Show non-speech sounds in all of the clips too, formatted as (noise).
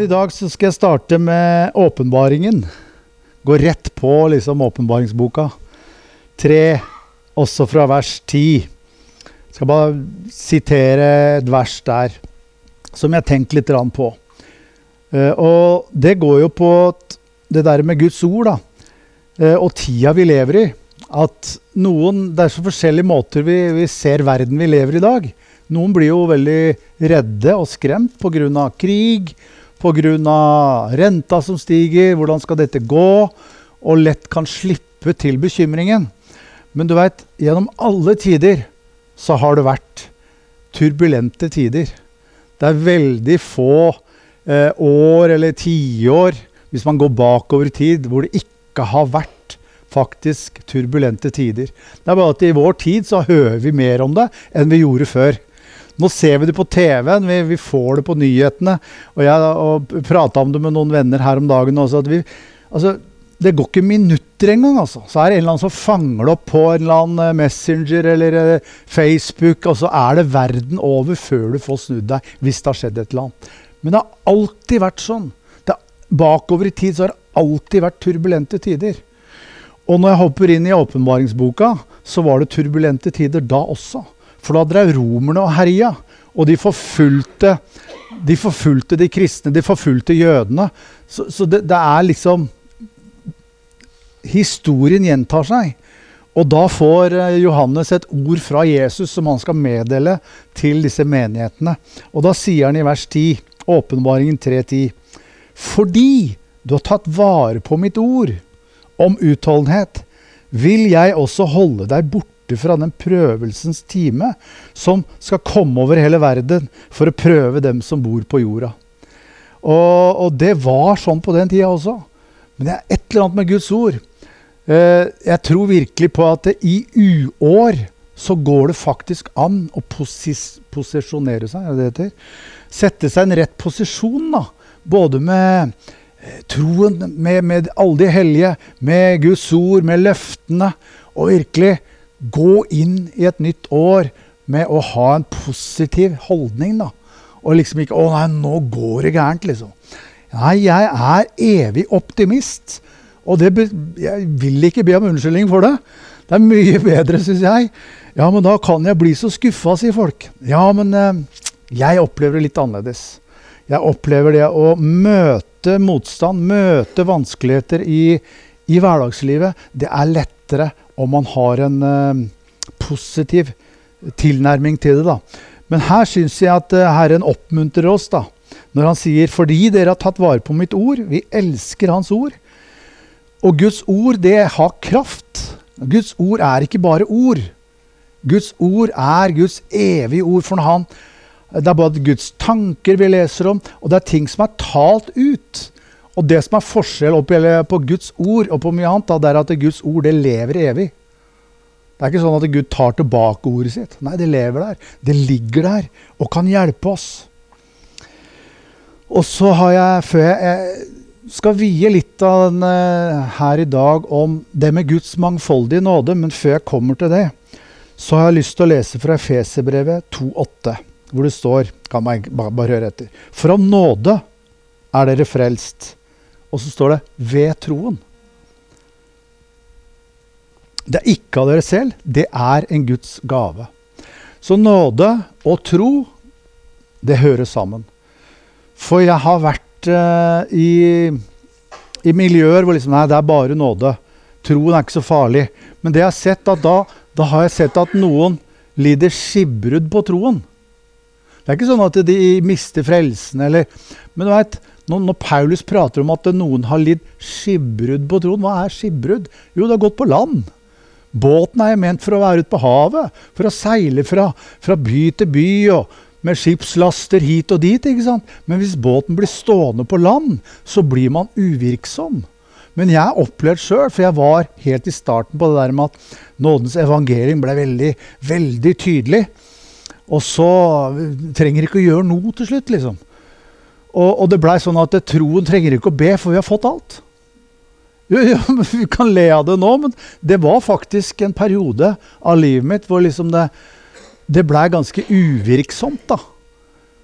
Men I dag så skal jeg starte med åpenbaringen. Gå rett på liksom åpenbaringsboka. Tre, også fra vers ti. Skal bare sitere et vers der som jeg har tenkt litt på. Uh, og det går jo på det der med Guds ord, da. Uh, og tida vi lever i. At noen Det er så forskjellige måter vi, vi ser verden vi lever i i dag. Noen blir jo veldig redde og skremt pga. krig, pga. renta som stiger, hvordan skal dette gå? Og lett kan slippe til bekymringen. Men du veit, gjennom alle tider så har det vært turbulente tider. Det er veldig få eh, år eller tiår, hvis man går bakover i tid, hvor det ikke har vært faktisk turbulente tider. Det er bare at i vår tid så hører vi mer om det enn vi gjorde før. Nå ser vi det på TV-en, vi, vi, får det på nyhetene. Og jeg prata om det med noen venner her om dagen også. at vi, altså, det går ikke minutter engang. Altså. Så er det en eller annen som fanger det opp på en eller annen eh, Messenger eller uh, Facebook, og så er det verden over før du får snudd deg, hvis det har skjedd et eller annet. Men det har alltid vært sånn. Det, bakover i tid så har det alltid vært turbulente tider. Og når jeg hopper inn i åpenbaringsboka, så var det turbulente tider da også. For da drev romerne og herja. Og de forfulgte, de forfulgte de kristne, de forfulgte jødene. Så, så det, det er liksom historien gjentar seg. Og da får eh, Johannes et ord fra Jesus som han skal meddele til disse menighetene. Og da sier han i vers 10, åpenbaringen 3.10.: Fordi du har tatt vare på mitt ord om utholdenhet, vil jeg også holde deg borte fra den prøvelsens time som skal komme over hele verden for å prøve dem som bor på jorda. Og, og det var sånn på den tida også. Men det er et eller annet med Guds ord Eh, jeg tror virkelig på at i uår så går det faktisk an å posis posisjonere seg, er det det heter? Sette seg i en rett posisjon, da. Både med eh, troen, med, med alle de hellige, med Guds ord, med løftene. Og virkelig gå inn i et nytt år med å ha en positiv holdning, da. Og liksom ikke 'Å nei, nå går det gærent', liksom. Nei, jeg er evig optimist. Og det, jeg vil ikke be om unnskyldning for det. Det er mye (laughs) bedre, syns jeg. Ja, men da kan jeg bli så skuffa, sier folk. Ja, men eh, jeg opplever det litt annerledes. Jeg opplever det å møte motstand, møte vanskeligheter i, i hverdagslivet. Det er lettere om man har en eh, positiv tilnærming til det. da. Men her syns jeg at eh, Herren oppmuntrer oss da, når han sier 'fordi dere har tatt vare på mitt ord', vi elsker Hans ord, og Guds ord, det har kraft. Guds ord er ikke bare ord. Guds ord er Guds evige ord. For han, det er både Guds tanker vi leser om, og det er ting som er talt ut. Og det som er forskjell på Guds ord og på mye annet, det er at Guds ord det lever evig. Det er ikke sånn at Gud tar tilbake ordet sitt. Nei, det lever der. Det ligger der og kan hjelpe oss. Og så har jeg, før jeg, skal vie litt av den her i dag om det med Guds mangfoldige nåde. Men før jeg kommer til det, så har jeg lyst til å lese fra Efeserbrevet 2,8, hvor det står Kan man bare høre etter. For om nåde er dere frelst. Og så står det 'ved troen'. Det er ikke av dere selv, det er en Guds gave. Så nåde og tro, det hører sammen. For jeg har vært uh, i, i, miljøer hvor liksom, nei, det er bare nåde. Troen er ikke så farlig. Men det jeg har sett at da, da har jeg sett at noen lider skipbrudd på troen. Det er ikke sånn at de mister frelsen, eller Men du vet, når, når, Paulus prater om at noen har lidd skipbrudd på troen, hva er skipbrudd? Jo, det har gått på land. Båten er ment for å være ute på havet, for å seile fra, fra by til by. og med skipslaster hit og dit. ikke sant? Men hvis båten blir stående på land, så blir man uvirksom. Men jeg har opplevd sjøl, for jeg var helt i starten på det der med at nådens evangelium ble veldig, veldig tydelig. Og så trenger ikke å gjøre noe til slutt, liksom. Og, og det blei sånn at troen trenger ikke å be, for vi har fått alt. Jo, jo, (laughs) vi kan le av det nå, men det var faktisk en periode av livet mitt hvor liksom det det blei ganske uvirksomt, da.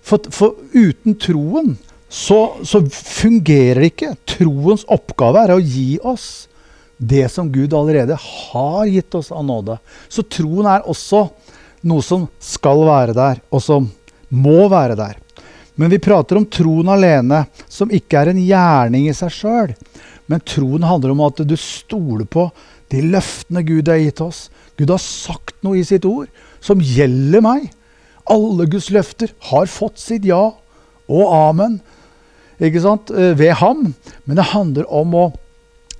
For, for, uten troen så, så fungerer det ikke. Troens oppgave er å gi oss det som Gud allerede har gitt oss av nåde. Så troen er også noe som skal være der, og som må være der. Men vi prater om troen alene, som ikke er en gjerning i seg sjøl. Men troen handler om at du stoler på de løftene Gud har gitt oss. Gud har sagt noe i sitt ord som gjelder meg. Alle Guds løfter har fått sitt ja og amen ikke sant? Eh, ved ham. Men det handler om å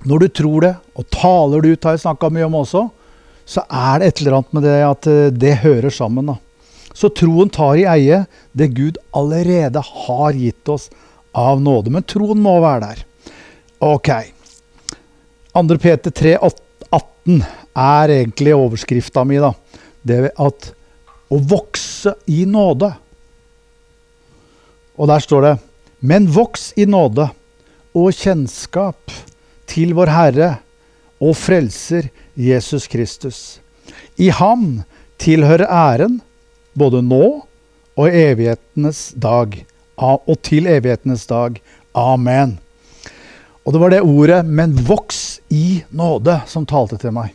Når du tror det, og taler det ut, har jeg snakka mye om også, så er det et eller annet med det at eh, det hører sammen. da. Så troen tar i eie det Gud allerede har gitt oss av nåde. Men troen må være der. Ok. 2. Peter 3, 18 er egentlig overskrifta mi. da. Det at å vokse i nåde. Og der står det Men voks i nåde og kjennskap til vår Herre og Frelser Jesus Kristus. I ham tilhører æren både nå og evighetenes dag. Og til evighetenes dag. Amen. Og det var det ordet 'men voks i nåde' som talte til meg.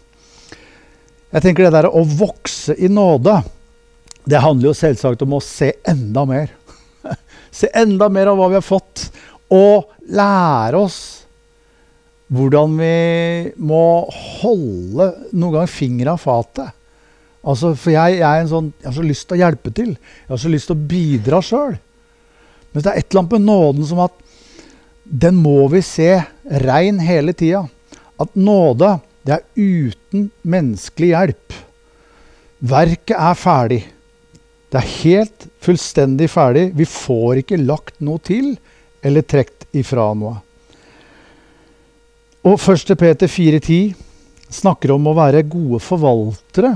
Jeg tenker det der å vokse i nåde, det handler jo selvsagt om å se enda mer. (laughs) se enda mer av hva vi har fått, og lære oss hvordan vi må holde noen gang fingra av fatet. Altså, for jeg, jeg, sånn, jeg, har så lyst til å hjelpe til. Jeg har så lyst til å bidra sjøl. Men det er et eller annet med nåden som at den må vi se rein hele tida. At nåde, det er uten menneskelig hjelp. Verket er ferdig. Det er helt fullstendig ferdig. Vi får ikke lagt noe til eller trukket ifra noe. Og 1. Peter 4,10 snakker om å være gode forvaltere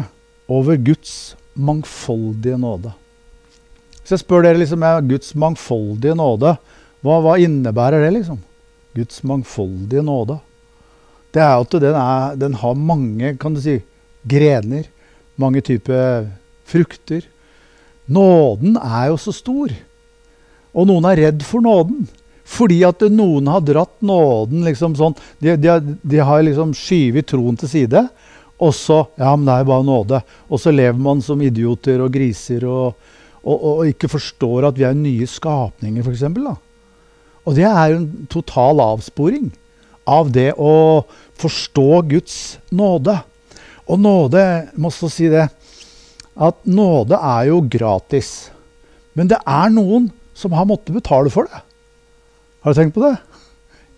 over Guds mangfoldige nåde. Så jeg spør dere liksom, Guds mangfoldige nåde, hva, hva, innebærer det? liksom? Guds mangfoldige nåde. Det er at den, er, den har mange kan du si, grener. Mange typer frukter. Nåden er jo så stor. Og noen er redd for nåden. Fordi at noen har dratt nåden liksom sånn De, de, de har liksom skyvet troen til side. Og så Ja, men det er jo bare nåde. Og så lever man som idioter og griser og, og, og ikke forstår at vi er nye skapninger, f.eks. Og det er jo en total avsporing av det å forstå Guds nåde. Og nåde, jeg må også si det, at nåde er jo gratis. Men det er noen som har måttet betale for det. Har du tenkt på det?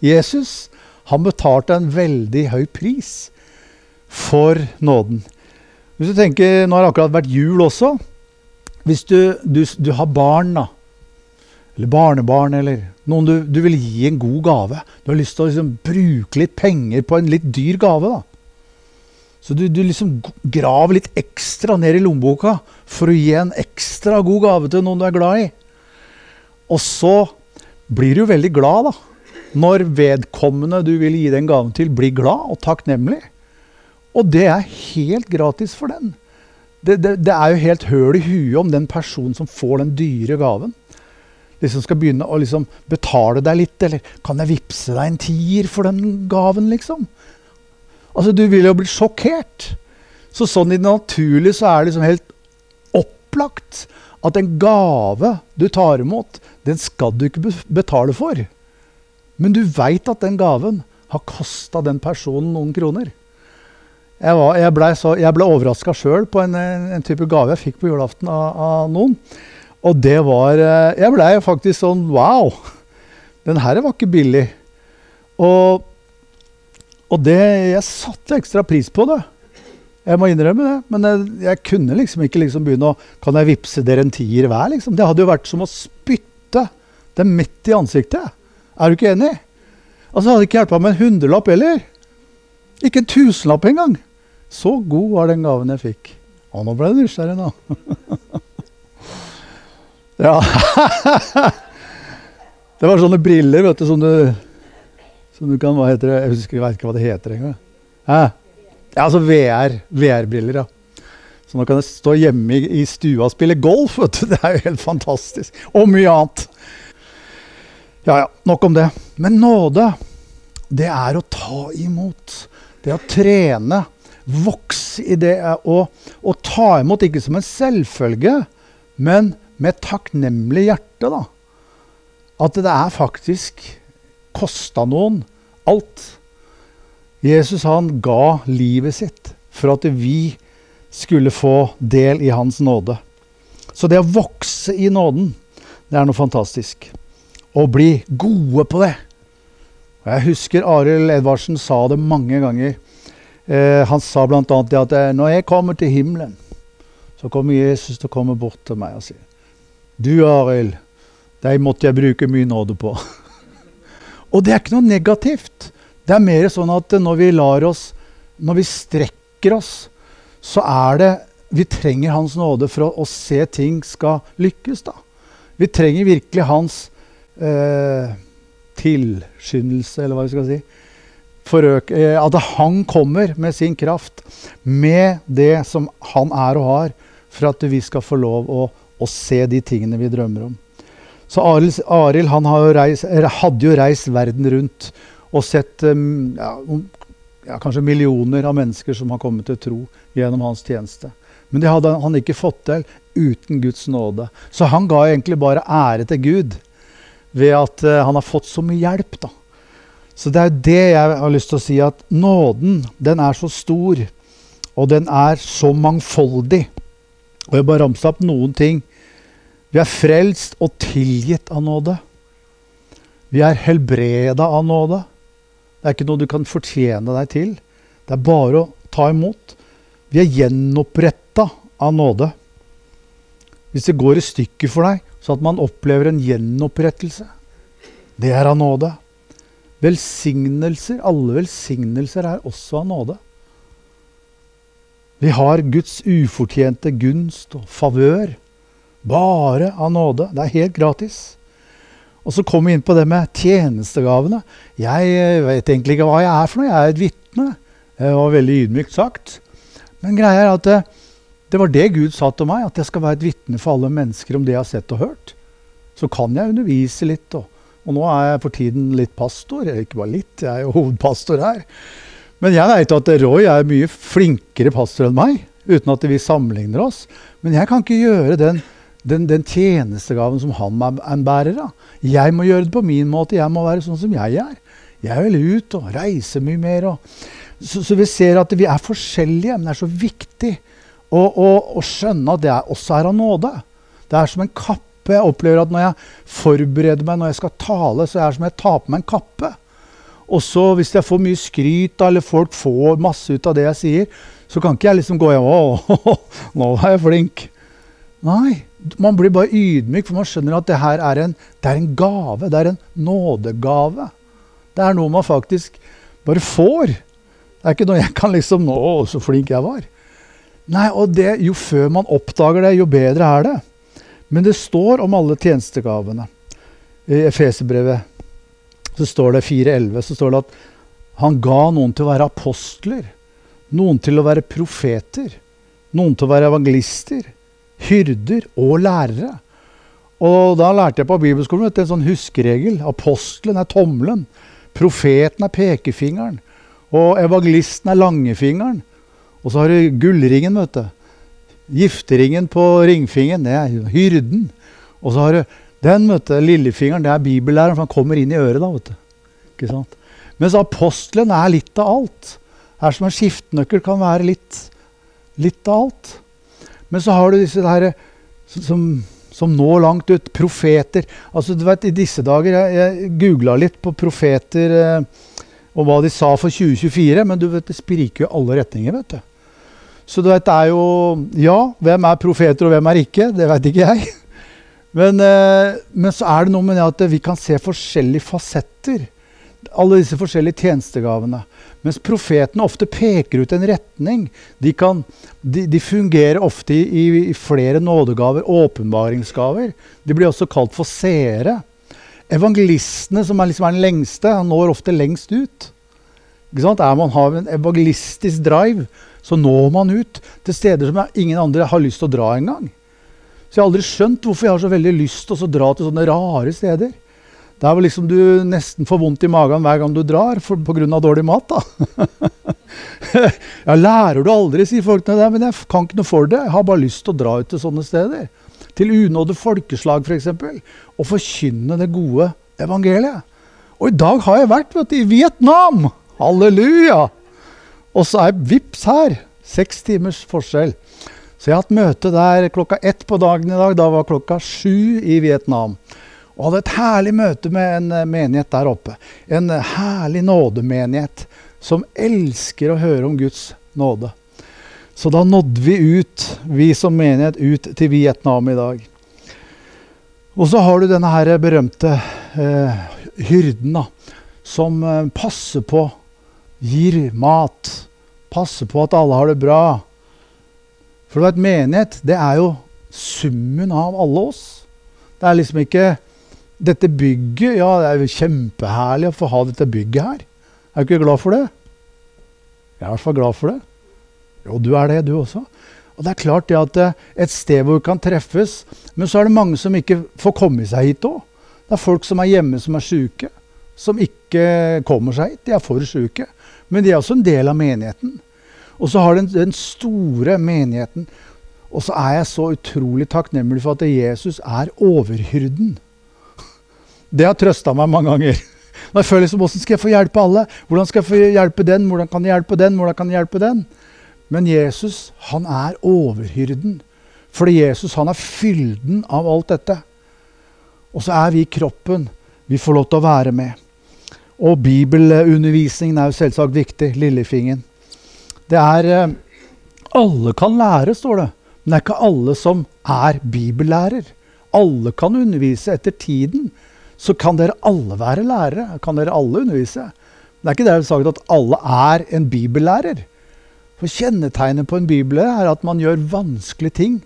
Jesus han betalte en veldig høy pris for nåden. Hvis du tenker, Nå har det akkurat vært jul også. Hvis du, du, du har barn, da, eller barnebarn, eller noen du, du, vil gi en god gave Du har lyst til å liksom bruke litt penger på en litt dyr gave. da. Så du, du liksom graver litt ekstra ned i lommeboka for å gi en ekstra god gave til noen du er glad i. Og så blir du veldig glad da, når vedkommende du vil gi den gaven til, blir glad og takknemlig. Og det er helt gratis for den. Det, det, det er jo helt høl i huet om den personen som får den dyre gaven. Liksom skal begynne å liksom betale deg litt, eller kan jeg vippse deg en tier for den gaven, liksom? Altså, Du vil jo bli sjokkert. Så sånn i det naturlige så er det liksom helt opplagt at en gave du tar imot, den skal du ikke betale for. Men du veit at den gaven har kosta den personen noen kroner. Jeg, jeg ble, så, ble overraska sjøl på en, en, type gave jeg fikk på julaften av, av noen. Og det var eh, Jeg blei faktisk sånn Wow! Den her var ikke billig. Og, og det Jeg satte ekstra pris på det. Jeg må innrømme det. Men jeg, jeg kunne liksom ikke liksom begynne å Kan jeg vippse dere en tier hver? Liksom? Det hadde jo vært som å spytte dem midt i ansiktet. Er du ikke enig? Altså, det hadde ikke hjelpa med en hundrelapp heller. Ikke en tusenlapp engang. Så god var den gaven jeg fikk. Og nå ble jeg nysgjerrig, nå. (laughs) ja. (laughs) det var sånne briller vet du, som du, som du kan Hva heter det? Jeg husker, jeg vet ikke hva det heter engang. Ja, altså VR. VR-briller, ja. Så nå kan jeg stå hjemme i, i stua og spille golf. Vet du. (laughs) Det er jo helt fantastisk. Og mye annet. Ja, ja, nok om det. Men nåde, det er å ta imot. Det å trene, vokse i det å, og ta imot, ikke som en selvfølge, men med takknemlig hjerte, da. At det er faktisk kosta noen alt. Jesus han ga livet sitt for at vi skulle få del i hans nåde. Så det å vokse i nåden, det er noe fantastisk. Å bli gode på det. Og jeg husker Arild Edvardsen sa det mange ganger. Eh, han sa bl.a. det at eh, når jeg kommer til himmelen, så kommer Jesus til å komme bort til meg og si Du, Arild, deg måtte jeg bruke mye nåde på. (laughs) og det er ikke noe negativt. Det er mer sånn at når vi lar oss Når vi strekker oss, så er det Vi trenger Hans nåde for å, å se ting skal lykkes, da. Vi trenger virkelig Hans eh, tilskyndelse, eller hva vi skal si. Forøk, eh, at han kommer med sin kraft, med det som han er og har, for at vi skal få lov å, å se de tingene vi drømmer om. Så Arild hadde jo reist verden rundt og sett um, ja, ja, kanskje millioner av mennesker som har kommet til tro gjennom hans tjeneste. Men det hadde han ikke fått til uten Guds nåde. Så han ga egentlig bare ære til Gud ved at uh, han har fått så mye hjelp. da. Så det er det jeg har lyst til å si, at nåden den er så stor, og den er så mangfoldig. Og jeg bare ramser opp noen ting vi er frelst og tilgitt av nåde. Vi er helbreda av nåde. Det er ikke noe du kan fortjene deg til. Det er bare å ta imot. Vi er gjenoppretta av nåde. Hvis det går i stykker for deg, så at man opplever en gjenopprettelse, det er av nåde. Velsignelser, alle velsignelser er også av nåde. Vi har Guds ufortjente gunst og favør bare av nåde. Det er helt gratis. Og så kom vi inn på det med tjenestegavene. Jeg eh, vet egentlig ikke hva jeg er for noe. Jeg er et vitne. Det var veldig ydmykt sagt. Men greia er at det, det, var det Gud sa til meg, at jeg skal være et vitne for alle mennesker om det jeg har sett og hørt. Så kan jeg undervise litt. Og, og nå er jeg for tiden litt pastor. Ikke bare litt, jeg er jo (laughs) hovedpastor her. Men jeg vet at Roy er mye flinkere pastor enn meg, uten at vi sammenligner oss. Men jeg kan ikke gjøre den den, den tjenestegaven som han er bærer av. Jeg må gjøre det på min måte. Jeg må være sånn som jeg er. Jeg vil ut og reise mye mer. Så, så, vi ser at vi er forskjellige, men det er så viktig å, å, å skjønne at det er, også er av nåde. Det er som en kappe. Jeg opplever at når jeg forbereder meg når jeg skal tale, så er det som jeg tar på meg en kappe. Og så hvis jeg får mye skryt, eller folk får masse ut av det jeg sier, så kan ikke jeg liksom gå hjem og (laughs) nå er jeg flink. Nei, man blir bare ydmyk, for man skjønner at det her er en, det er en gave. Det er en nådegave. Det er noe man faktisk bare får. Det er ikke noe jeg kan liksom Å, så flink jeg var. Nei, og det, Jo før man oppdager det, jo bedre er det. Men det står om alle tjenestegavene. I Efeserbrevet så står det 4.11 så står det at han ga noen til å være apostler, noen til å være profeter, noen til å være evangelister hyrder og lærere. Og da lærte jeg på bibelskolen vet, en sånn huskeregel. Apostelen er tommelen. Profeten er pekefingeren. Og evangelisten er langefingeren. Og så har du gullringen, vet du. Gifteringen på ringfingeren, det er hyrden. Og så har du den, vet du, lillefingeren, det er bibellæreren, for han kommer inn i øret da, vet du. Ikke sant? Mens apostelen er litt av alt. Her som en skiftenøkkel kan være litt, litt av alt. Men så har du disse der som, som når langt ut. Profeter. Altså, du vet, I disse dager Jeg, jeg googla litt på profeter eh, og hva de sa for 2024, men du vet, det spriker jo alle retninger. vet du. Så du vet, det er jo Ja, hvem er profeter, og hvem er ikke? Det vet ikke jeg. (laughs) Men, eh, men så er det noe med det at vi kan se forskjellige fasetter. Alle disse forskjellige tjenestegavene. Mens profetene ofte peker ut en retning. De, kan, de, de fungerer ofte i, i, flere nådegaver, åpenbaringsgaver. De blir også kalt for seere. Evangelistene, som er, liksom er den lengste, når ofte lengst ut. Er man har en evangelistisk drive, så når man ut til steder som ingen andre har lyst til å dra engang. Så jeg har aldri skjønt hvorfor jeg har så veldig lyst til å dra til sånne rare steder. Der hvor liksom du nesten får vondt i magen hver gang du drar pga. dårlig mat. da. (laughs) ja, lærer du aldri, sier folk. Det, men jeg kan ikke noe for det. Jeg har bare lyst til å dra ut til sånne steder. Til unådde folkeslag, f.eks. Og forkynne det gode evangeliet. Og i dag har jeg vært du, i Vietnam! Halleluja! Og så er vips her. Seks timers forskjell. Så jeg har hatt møte der klokka ett på dagen i dag. Da var klokka sju i Vietnam. Og hadde et herlig møte med en eh, menighet der oppe. En eh, herlig nådemenighet som elsker å høre om Guds nåde. Så da nådde vi ut, vi som menighet, ut til Vietnam i dag. Og så har du denne her berømte eh, hyrden, da, som eh, passer på, gir mat, passer på at alle har det bra. For du vet, menighet, det er jo summen av alle oss. Det er liksom ikke dette bygget Ja, det er jo kjempeherlig å få ha dette bygget her. Er du ikke glad for det? Jeg er i hvert fall glad for det. Jo, du er det, du også. Og det er klart det at eh, et sted hvor vi kan treffes Men så er det mange som ikke får komme seg hit òg. Det er folk som er hjemme som er syke, som ikke kommer seg hit. De er for syke. Men de er også en del av menigheten. Og så har den, den store menigheten. Og så er jeg så utrolig takknemlig for at Jesus er overhyrden. Det har trøsta meg mange ganger. (laughs) Når jeg føler liksom, Hvordan skal jeg få hjelpe alle? Hvordan skal jeg få hjelpe den? Hvordan kan jeg hjelpe den? Hvordan kan jeg hjelpe den? Men Jesus, han er overhyrden. Fordi Jesus, han er fylden av alt dette. Og så er vi kroppen. Vi får lov til å være med. Og bibelundervisningen er jo selvsagt viktig. Lillefingen. Det er eh, Alle kan lære, står det. Men det er ikke alle som er bibellærer. Alle kan undervise etter tiden så kan dere alle være lærere. Kan dere alle undervise. Det er ikke det sagt at alle er en bibellærer. For kjennetegnet på en bibellærer er at man gjør vanskelige ting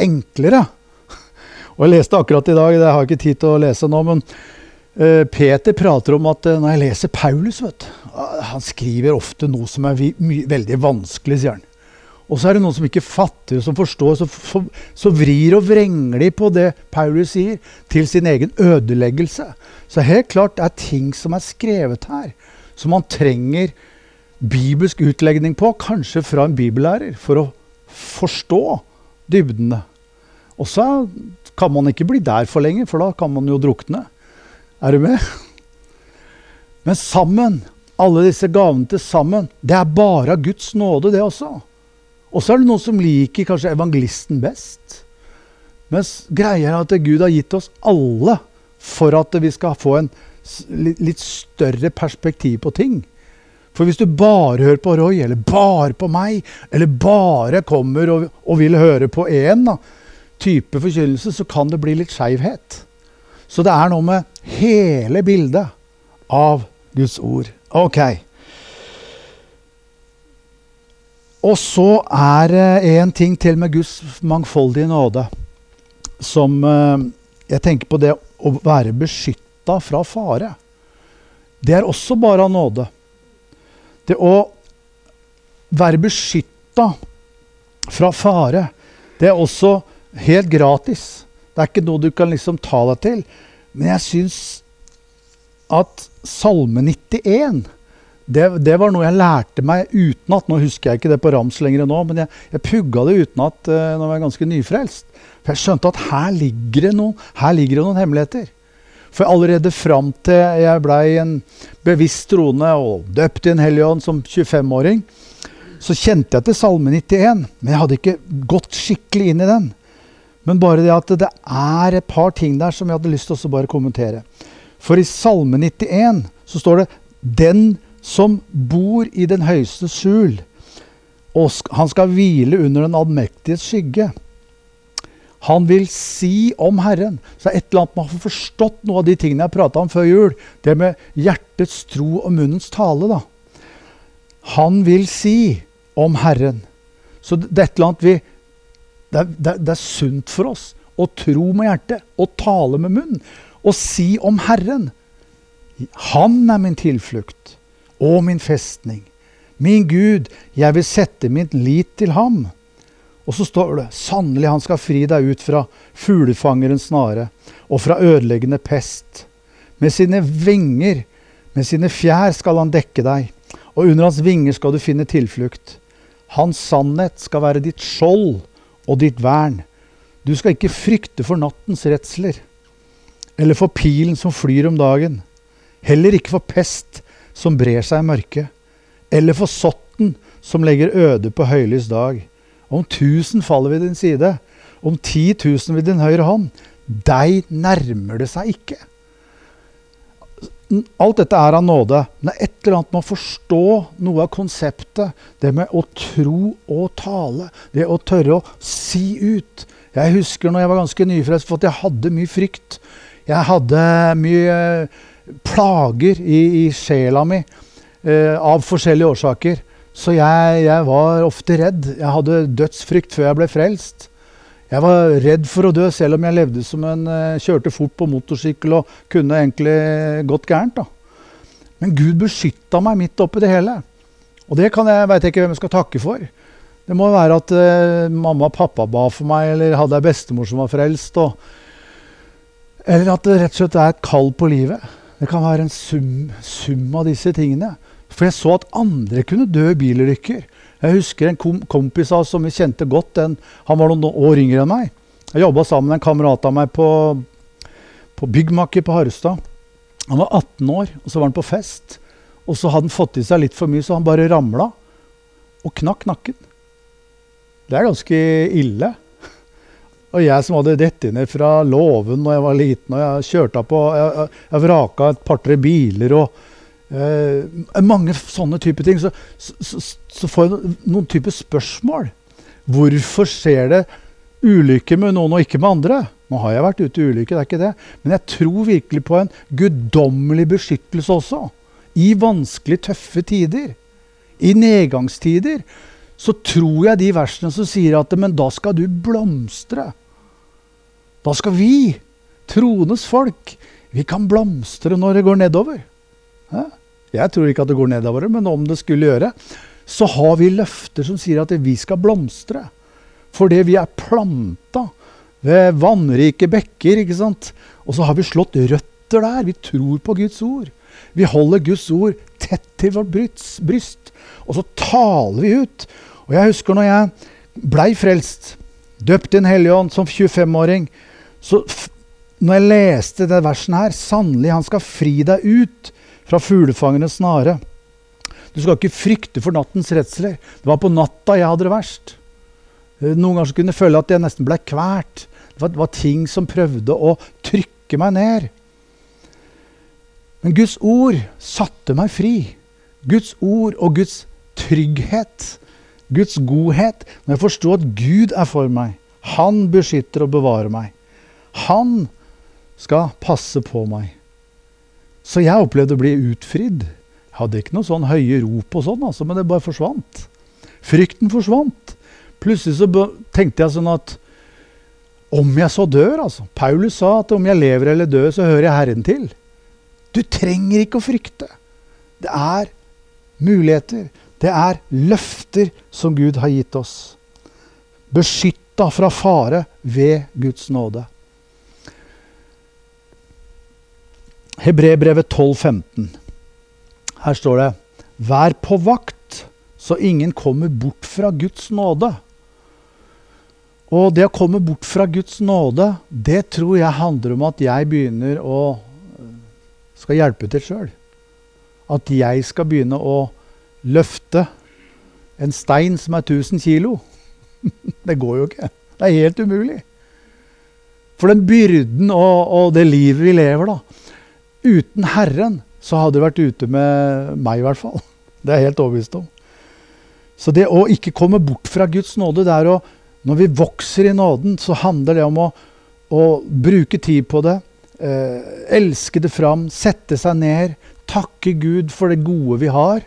enklere. (laughs) Og Jeg leste akkurat i dag, det har jeg ikke tid til å lese nå, men Peter prater om at uh, når jeg leser Paulus vet, uh, Han skriver ofte noe som er veldig vanskelig, sier han. Og så er det noen som ikke fatter, som forstår. Så, for, så vrir og vrenger de på det Paulus sier, til sin egen ødeleggelse. Så helt klart det er ting som er skrevet her, som man trenger bibelsk utlegning på, kanskje fra en bibellærer, for å forstå dybdene. Og så kan man ikke bli der for lenge, for da kan man jo drukne. Er du med? Men sammen, alle disse gavene til sammen, det er bare av Guds nåde, det også. Og så er det noen som liker kanskje evangelisten best. Mens greia er at Gud har gitt oss alle for at vi skal få en litt større perspektiv på ting. For hvis du bare hører på Roy, eller bare på meg, eller bare kommer og, og vil høre på én type forkynnelse, så kan det bli litt skeivhet. Så det er noe med hele bildet av Guds ord. Ok. Og så er det en ting til med Guds mangfoldige nåde som eh, Jeg tenker på det å være beskytta fra fare. Det er også bare av nåde. Det å være beskytta fra fare, det er også helt gratis. Det er ikke noe du kan liksom ta deg til. Men jeg syns at Salme 91 det, det, var noe jeg lærte meg utenat. Nå husker jeg ikke det på rams lenger nå, men jeg, jeg pugga det utenat uh, når jeg var ganske nyfrelst. For jeg skjønte at her ligger det noen, her ligger det noen hemmeligheter. For allerede fram til jeg blei en bevisst troende og døpt i en hellig ånd som 25-åring, så kjente jeg til Salme 91, men jeg hadde ikke gått skikkelig inn i den. Men bare det at det er et par ting der som jeg hadde lyst til å bare kommentere. For i Salme 91 så står det 'Den som bor i den høyeste skjul, og han skal hvile under den allmektiges skygge. Han vil si om Herren. Så det er et eller annet man har forstått noe av de tingene jeg prata om før jul. Det med hjertets tro og munnens tale. da. Han vil si om Herren. Så det er et eller annet vi det er, det, det er sunt for oss å tro med hjertet og tale med munn. Og si om Herren. Han er min tilflukt og min festning. Min Gud, jeg vil sette mitt lit til ham. Og så står det sannelig han skal fri deg ut fra fuglefangerens snare og fra ødeleggende pest. Med sine vinger, med sine fjær skal han dekke deg, og under hans vinger skal du finne tilflukt. Hans sannhet skal være ditt skjold og ditt vern. Du skal ikke frykte for nattens redsler, eller for pilen som flyr om dagen. Heller ikke for pest som brer seg i mørket, eller for sotten som legger øde på høylys dag. Om tusen faller ved din side, om ti tusen ved din høyre hånd. Deg nærmer det seg ikke. Alt dette er av nåde. Men det er et eller annet med å forstå noe av konseptet. Det med å tro og tale. Det å tørre å si ut. Jeg husker når jeg var ganske nyfrelst, for at jeg hadde mye frykt. Jeg hadde mye plager i, i sjela mi eh, av forskjellige årsaker. Så jeg, jeg, var ofte redd. Jeg hadde dødsfrykt før jeg ble frelst. Jeg var redd for å dø, selv om jeg levde som en uh, kjørte fort på motorsykkel og kunne egentlig gått gærent. da. Men Gud beskytta meg midt oppi det hele. Og det kan jeg, vet jeg ikke hvem jeg skal takke for. Det må være at uh, mamma og pappa ba for meg, eller hadde ei bestemor som var frelst. Og, eller at det rett og slett er et kall på livet. Det kan være en sum, sum av disse tingene. For jeg så at andre kunne dø i bilulykker. Jeg husker en kom kompis av oss som vi kjente godt. En, han var noen år yngre enn meg. Jeg jobba sammen med en kamerat av meg på, på byggmakker på Harstad. Han var 18 år, og så var han på fest. Og så hadde han fått i seg litt for mye, så han bare ramla og knakk nakken. Det er ganske ille. Og jeg som hadde dette ned fra låven da jeg var liten, og jeg kjørte på Jeg, jeg vraka et par-tre biler og mange sånne type ting. Så, så, så, får jeg noen type spørsmål. Hvorfor skjer det ulykker med noen og ikke med andre? Nå har jeg vært ute i ulykker, det er ikke det. Men jeg tror virkelig på en guddommelig beskyttelse også. I vanskelig, tøffe tider. I nedgangstider. Så tror jeg de versene som sier at men da skal du blomstre. Da skal vi, troendes folk, vi kan blomstre når det går nedover. Jeg tror ikke at det går nedover, men om det skulle gjøre, så har vi løfter som sier at vi skal blomstre. Fordi vi er planta ved vannrike bekker. ikke sant? Og så har vi slått røtter der. Vi tror på Guds ord. Vi holder Guds ord tett til vårt bryst. Og så taler vi ut. Og jeg husker når jeg blei frelst, døpt i Den hellige ånd som 25-åring, så når jeg leste det versen her Sannelig, han skal fri deg ut fra fuglefangernes snare. Du skal ikke frykte for nattens redsler. Det var på natta jeg hadde det verst. Eh, noen ganger kunne jeg føle at jeg nesten ble kvært. Det var, det var ting som prøvde å trykke meg ned. Men Guds ord satte meg fri. Guds ord og Guds trygghet, Guds godhet, når jeg forsto at Gud er for meg. Han beskytter og bevarer meg. Han skal passe på meg. Så jeg opplevde å bli utfridd. Jeg hadde ikke noe sånn høye rop og sånn, altså, men det bare forsvant. Frykten forsvant. Plutselig så tenkte jeg sånn at om jeg så dør, altså. Paulus sa at om jeg lever eller dør, så hører jeg Herren til. Du trenger ikke å frykte. Det er muligheter. Det er løfter som Gud har gitt oss. Beskytta fra fare ved Guds nåde. Hebrebrevet 12,15. Her står det Vær på vakt, så ingen kommer bort fra Guds nåde. Og det å komme bort fra Guds nåde, det tror jeg handler om at jeg begynner å skal hjelpe til sjøl. At jeg skal begynne å løfte en stein som er 1000 kilo. (laughs) det går jo ikke. Det er helt umulig. For den byrden og, og det livet vi lever, da, Uten Herren så hadde du vært ute med meg, i hvert fall. (laughs) Det er jeg helt overbevist om. Så det å ikke komme bort fra Guds nåde, det er å Når vi vokser i nåden, så handler det om å, å bruke tid på det. Eh, elske det fram, sette seg ned, takke Gud for det gode vi har.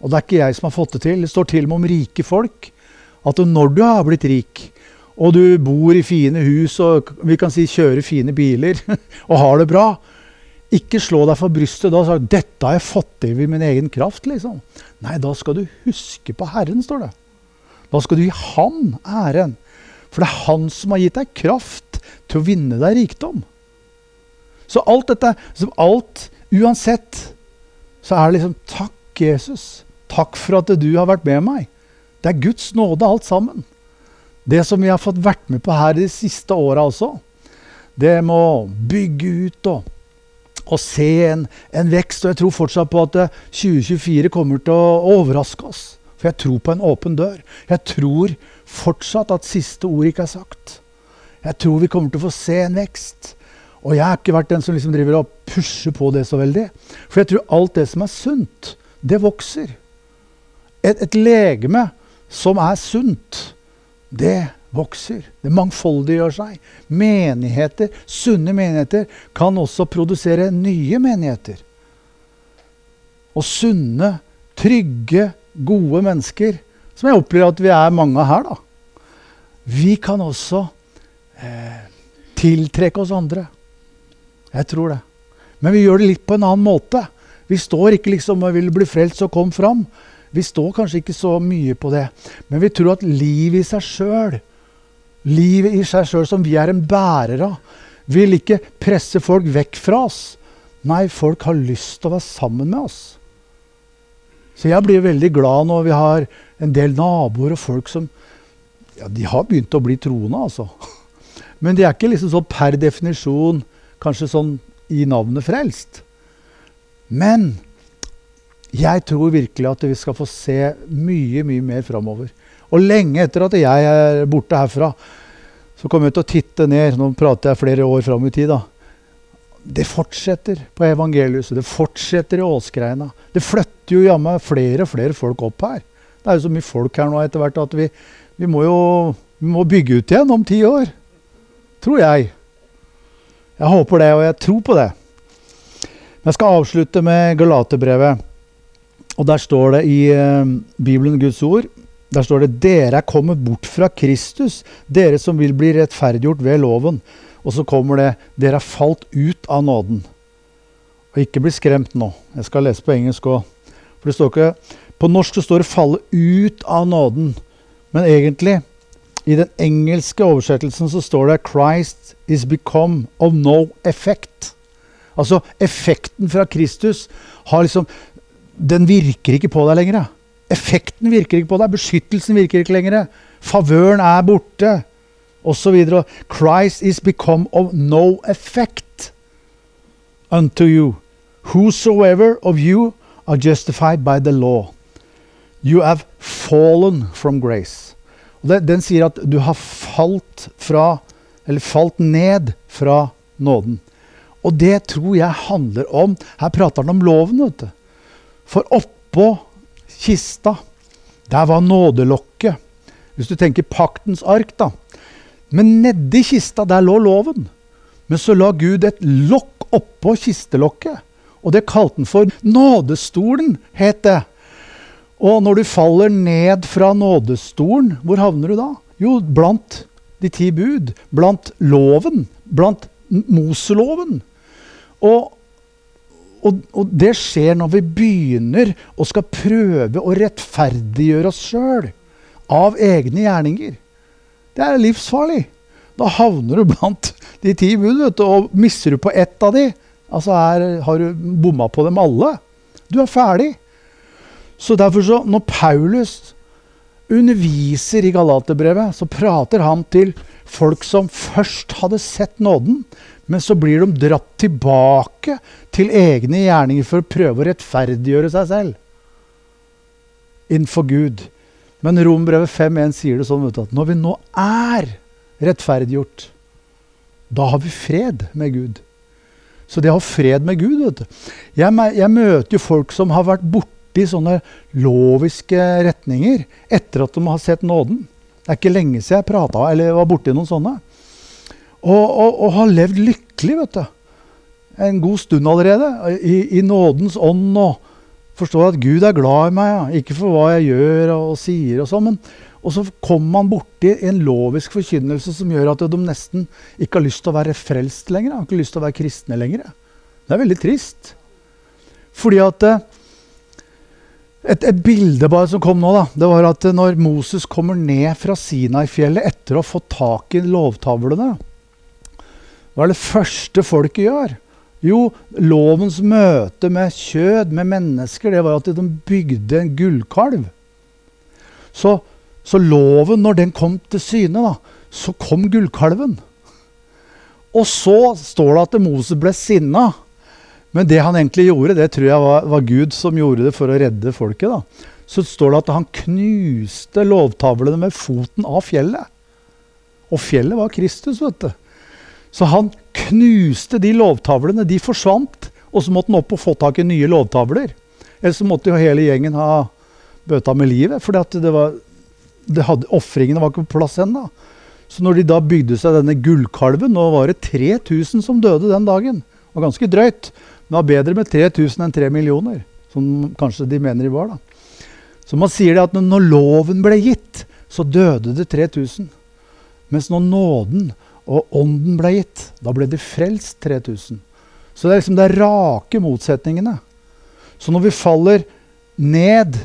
Og det er ikke jeg som har fått det til. Det står til og med om rike folk. At når du har blitt rik, og du bor i fine hus og vi kan si kjører fine biler (laughs) og har det bra, ikke slå deg for brystet da og si 'Dette har jeg fått til ved min egen kraft'. liksom. Nei, da skal du huske på Herren, står det. Da skal du gi Han æren. For det er Han som har gitt deg kraft til å vinne deg rikdom. Så alt dette, som alt, uansett, så er det liksom Takk, Jesus. Takk for at du har vært med meg. Det er Guds nåde, alt sammen. Det som vi har fått vært med på her de siste åra også. Det med å bygge ut og, og se en, en, vekst. Og jeg tror fortsatt på at 2024 kommer til å overraske oss. For jeg tror på en åpen dør. Jeg tror fortsatt at siste ord ikke er sagt. Jeg tror vi kommer til å få se en vekst. Og jeg har ikke vært den som liksom driver og pusher på det så veldig. For jeg tror alt det som er sunt, det vokser. Et, et legeme som er sunt, det vokser. Det mangfoldiggjør seg. Menigheter, sunne menigheter, kan også produsere nye menigheter. Og sunne, trygge, gode mennesker, som jeg opplever at vi er mange av her, da. Vi kan også eh, tiltrekke oss andre. Jeg tror det. Men vi gjør det litt på en annen måte. Vi står ikke liksom og vil bli frelst og kom fram. Vi står kanskje ikke så mye på det. Men vi tror at livet i seg sjøl, livet i seg sjøl som vi er en bærer av, vil ikke presse folk vekk fra oss. Nei, folk har lyst til å være sammen med oss. Så jeg blir veldig glad når vi har en del naboer og folk som ja, de har begynt å bli troende, altså. (laughs) Men de er ikke liksom sånn per definisjon kanskje sånn i navnet frelst. Men jeg tror virkelig at vi skal få se mye, mye mer framover. Og lenge etter at jeg er borte herfra, så kommer jeg til å titte ned. Nå prater jeg flere år fram i tid. da. Det fortsetter på evangeliet. Det fortsetter i Åsgreina. Det flytter jo jammen flere og flere folk opp her. Det er jo så mye folk her nå etter hvert at vi, vi må jo vi må bygge ut igjen om ti år. Tror jeg. Jeg håper det, og jeg tror på det. Jeg skal avslutte med Galaterbrevet. Og der står det i uh, Bibelen Guds ord der står det 'Dere er kommet bort fra Kristus, dere som vil bli rettferdiggjort ved loven'. Og så kommer det 'Dere er falt ut av nåden'. Og ikke bli skremt nå. Jeg skal lese på engelsk òg. For det står ikke På norsk så står det 'falle ut av nåden'. Men egentlig i den engelske oversettelsen så står det 'Christ is become of no effect'. Altså effekten fra Kristus har liksom Den virker ikke på deg lenger. Effekten virker ikke på deg. Beskyttelsen virker ikke lenger. Favøren er borte. Osv. Christ is become of no effect unto you. Whosoever of you are justified by the law. You have fallen from grace. Det, den sier at du har falt fra Eller falt ned fra nåden. Og det tror jeg handler om Her prater han om loven, vet du. For oppå kista, der var nådelokket. Hvis du tenker paktens ark, da. Men nedi kista, der lå loven. Men så la Gud et lokk oppå kistelokket. Og det kalte han for nådestolen, het det. Og når du faller ned fra nådestolen, hvor havner du da? Jo, blant de ti bud. Blant loven. Blant Moseloven. Og, og, og, det skjer når vi begynner og skal prøve å rettferdiggjøre oss sjøl av egne gjerninger. Det er livsfarlig. Da havner du blant de ti bud, og mister du på ett av de, altså er, har du bomma på dem alle. Du er ferdig. Så derfor så, når Paulus underviser i Galaterbrevet, så prater han til folk som først hadde sett nåden, men så blir de dratt tilbake til egne gjerninger for å prøve å rettferdiggjøre seg selv innenfor Gud. Men Rombrevet 5.1 sier det sånn at når vi nå er rettferdiggjort, da har vi fred med Gud. Så det å ha fred med Gud vet du. Jeg, jeg møter jo folk som har vært borti sånne loviske retninger etter at de har sett nåden. Det er ikke lenge siden jeg prata eller var borti noen sånne. Og, og, og, har levd lykkelig, vet du. En god stund allerede. I, i nådens ånd. og Forstår at Gud er glad i meg. Ja. Ikke for hva jeg gjør og, og sier og sånn. Og så kommer man borti en lovisk forkynnelse som gjør at de nesten ikke har lyst til å være frelst lenger. Har ikke lyst til å være kristne lenger. Det er veldig trist. Fordi at eh, et, et, bilde bare som kom nå, da, det var at når Moses kommer ned fra Sinai-fjellet etter å ha fått tak i lovtavlene Hva er det første folket gjør? Jo, lovens møte med kjød, med mennesker, det var at de bygde en gullkalv. Så, så loven, når den kom til syne, da, så kom gullkalven. Og så står det at Moses ble sinna. Men det han egentlig gjorde, det tror jeg var, var, Gud som gjorde det for å redde folket. da. Så står det at han knuste lovtavlene med foten av fjellet. Og fjellet var Kristus, vet du. Så han knuste de lovtavlene. De forsvant. Og så måtte han opp og få tak i nye lovtavler. Ellers så måtte jo hele gjengen ha bøta med livet. For ofringene var ikke på plass ennå. Så når de da bygde seg denne gullkalven Nå var det 3000 som døde den dagen. Det var ganske drøyt. Men det var bedre med 3000 enn 3 millioner. Som kanskje de mener de var. da. Så man sier det at når loven ble gitt, så døde det 3000. Mens når nåden og ånden ble gitt, da ble det frelst 3000. Så det er liksom de rake motsetningene. Så når vi faller ned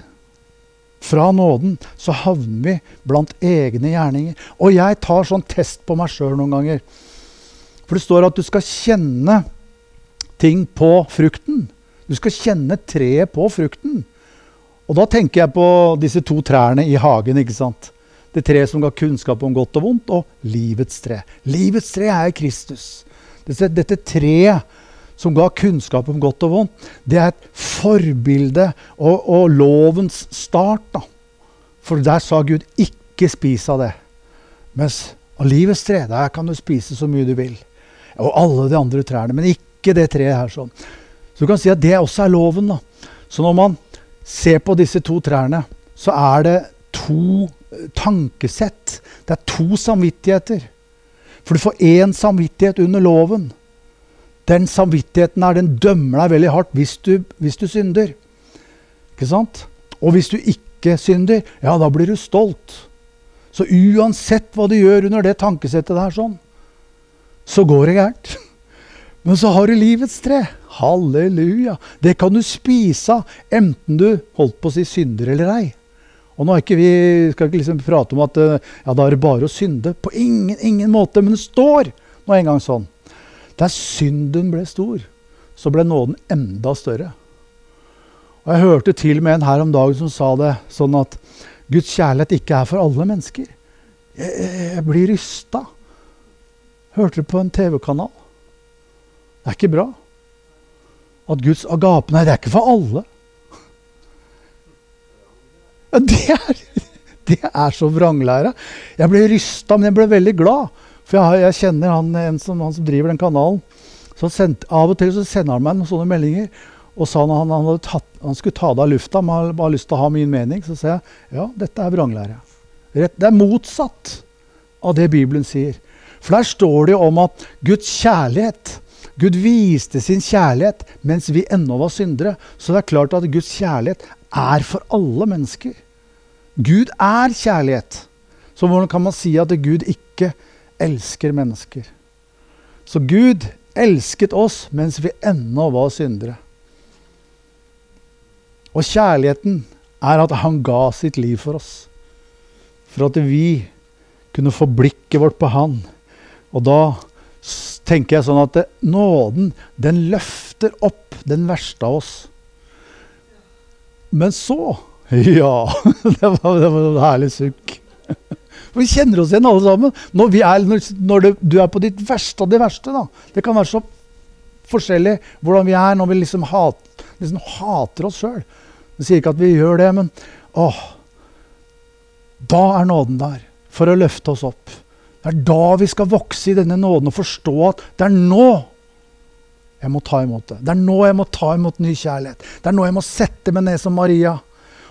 fra nåden, så havner vi blant egne gjerninger. Og jeg tar sånn test på meg sjøl noen ganger. For det står at du skal kjenne ting på frukten. Du skal kjenne treet på frukten. Og da tenker jeg på disse to trærne i hagen. ikke sant? Det treet som ga kunnskap om godt og vondt, og livets tre. Livets tre er Kristus. Dette, dette treet som ga kunnskap om godt og vondt, det er et forbilde og, og lovens start. da. For der sa Gud 'ikke spis av det'. Mens av livets tre, der kan du spise så mye du vil. Og alle de andre trærne, men ikke det treet her. sånn. Så du kan si at det også er loven. da. Så når man ser på disse to trærne, så er det to tankesett. Det er to samvittigheter. For du får én samvittighet under loven. Den samvittigheten er, den dømmer deg veldig hardt hvis du, hvis du synder. Ikke sant? Og hvis du ikke synder, ja, da blir du stolt. Så uansett hva du gjør under det tankesettet der, sånn, så går det gærent. (laughs) Men så har du livets tre. Halleluja. Det kan du spise av, enten du holdt på å si synder eller ei. Og nå ikke vi, skal ikke liksom prate om at ja, da er det bare å synde. På ingen, ingen måte. Men det står nå en gang sånn. Der synden ble stor, så ble nåden enda større. Og Jeg hørte til med en her om dagen som sa det sånn at Guds kjærlighet ikke er for alle mennesker. Jeg, jeg, jeg blir rysta. Hørte det på en TV-kanal. Det er ikke bra. At Guds agape Nei, det er ikke for alle. Ja, det er, (laughs) det er så vranglære. Jeg ble rysta, men jeg ble veldig glad. For jeg, jeg kjenner han, som, han, som, driver den kanalen. Så sendt, Av og til så sender han meg noen sånne meldinger. Og sa han, han, tatt, han skulle ta det av lufta, men han har lyst til å ha min mening, så sa jeg ja, dette er vranglære. Det er motsatt av det Bibelen sier. For der står det jo om at Guds kjærlighet Gud viste sin kjærlighet mens vi ennå var syndere. Så det er klart at Guds kjærlighet er for alle mennesker. Gud er kjærlighet. Så hvordan kan man si at Gud ikke elsker mennesker. Så Gud elsket oss mens vi ennå var syndere. Og kjærligheten er at han ga sitt liv for oss. For at vi kunne få blikket vårt på han. Og da tenker jeg sånn at nåden, den løfter opp den verste av oss. Men så (laughs) Ja, (laughs) det var, det var en herlig sukk. (laughs) Vi kjenner oss igjen alle sammen. Når, er, når det, du er på ditt verste av det verste. Da. Det kan være så forskjellig hvordan vi er når vi liksom, hat, liksom hater oss sjøl. Jeg sier ikke at vi gjør det, men åh, da er nåden der for å løfte oss opp. Det er da vi skal vokse i denne nåden og forstå at det er nå jeg må ta imot det. Det er nå jeg må ta imot ny kjærlighet. Det er nå jeg må sette meg ned som Maria.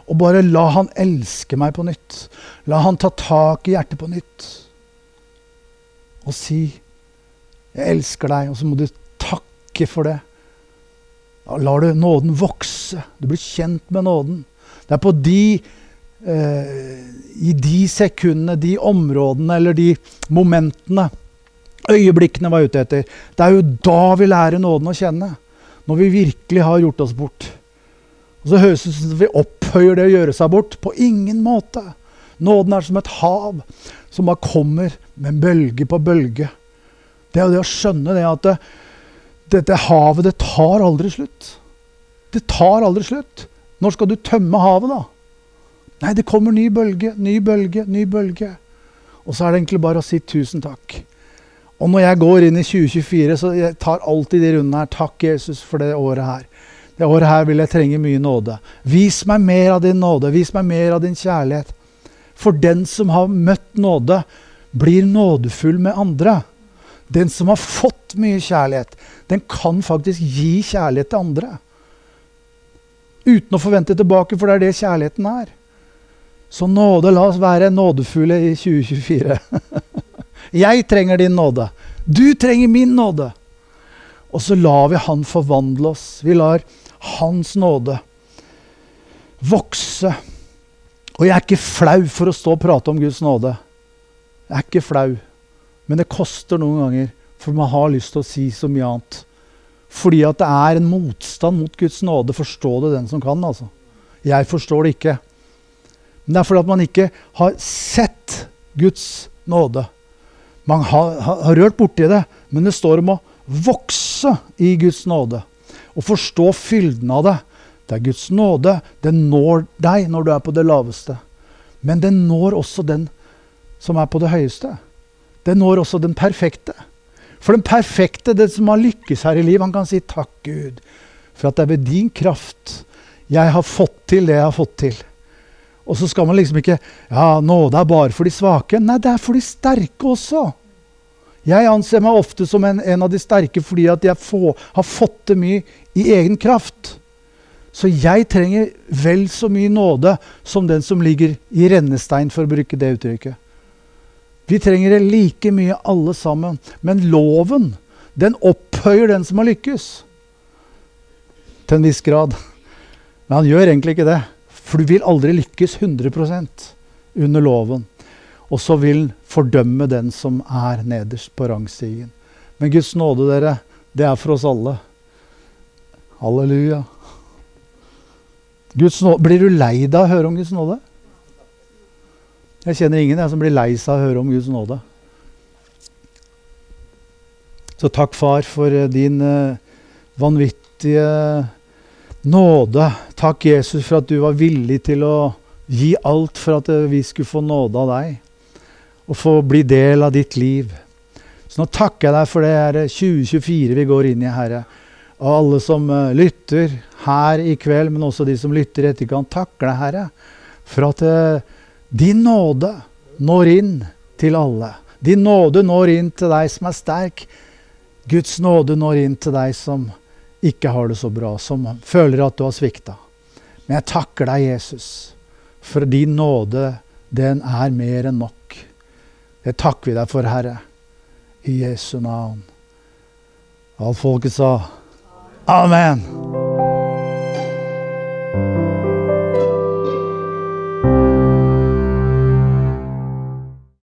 Og bare la han elske meg på nytt. La han ta tak i hjertet på nytt. Og si 'Jeg elsker deg', og så må du takke for det. Da lar du nåden vokse. Du blir kjent med nåden. Det er på de eh, I de sekundene, de områdene eller de momentene, øyeblikkene var ute etter, det er jo da vi lærer nåden å kjenne. Når vi virkelig har gjort oss bort. Og så høres det ut som vi opphøyer det å gjøre seg bort. På ingen måte. Nåden er som et hav som bare kommer med bølge på bølge. Det er jo det å skjønne det at det, Dette havet, det tar aldri slutt. Det tar aldri slutt. Når skal du tømme havet, da? Nei, det kommer ny bølge, ny bølge, ny bølge. Og så er det egentlig bare å si tusen takk. Og når jeg går inn i 2024, så jeg tar alltid de rundene her. Takk, Jesus, for det året her. Det året her vil jeg trenge mye nåde. Vis meg mer av din nåde. Vis meg mer av din kjærlighet. For den som har møtt nåde, blir nådefull med andre. Den som har fått mye kjærlighet, den kan faktisk gi kjærlighet til andre. Uten å forvente tilbake, for det er det kjærligheten er. Så nåde, la oss være nådefulle i 2024. (laughs) Jeg trenger din nåde. Du trenger min nåde. Og så lar vi Han forvandle oss. Vi lar Hans nåde vokse. Og jeg er ikke flau for å stå og prate om Guds nåde. Jeg er ikke flau. Men det koster noen ganger, for man har lyst til å si så mye annet. Fordi at det er en motstand mot Guds nåde. Forstå det, den som kan. altså. Jeg forstår det ikke. Men det er fordi at man ikke har sett Guds nåde. Man har, har, rørt borti det, men det står om å vokse i Guds nåde. Og forstå fylden av det. Det er Guds nåde. Den når deg når du er på det laveste. Men den når også den som er på det høyeste. Den når også den perfekte. For den perfekte, den som har lykkes her i livet, han kan si takk, Gud, for at det er ved din kraft jeg har fått til det jeg har fått til. Og så skal man liksom ikke Ja, nåde er bare for de svake. Nei, det er for de sterke også. Jeg anser meg ofte som en, en av de sterke fordi at jeg få, har fått det mye i egen kraft. Så jeg trenger vel så mye nåde som den som ligger i rennestein, for å bruke det uttrykket. Vi trenger det like mye alle sammen. Men loven, den opphøyer den som har lykkes. Til en viss grad. Men han gjør egentlig ikke det. For du vil aldri lykkes 100% under loven. Og så vil fordømme den som er nederst på rangstigen. Men Guds nåde, dere, det er for oss alle. Halleluja. Nåde. Blir du lei deg av å høre om Guds nåde? Jeg kjenner ingen jeg, som blir lei seg av å høre om Guds nåde. Så takk, far, for eh, din uh, vanvittige nåde. Takk, Jesus, for at du var villig til å gi alt for at vi skulle få nåde av deg. Og få bli del av ditt liv. Så nå takker jeg deg for det her 2024 vi går inn i, Herre. Og alle som uh, lytter her i kveld, men også de som lytter i etterkant. Takker deg, Herre, for at uh, din nåde når inn til alle. Din nåde når inn til deg som er sterk. Guds nåde når inn til deg som ikke har det så bra, som føler at du har svikta. Men jeg takker deg, Jesus, for din nåde, den er mer enn nok. Det takker vi deg for, Herre, i Jesu navn. Alt folket sa amen.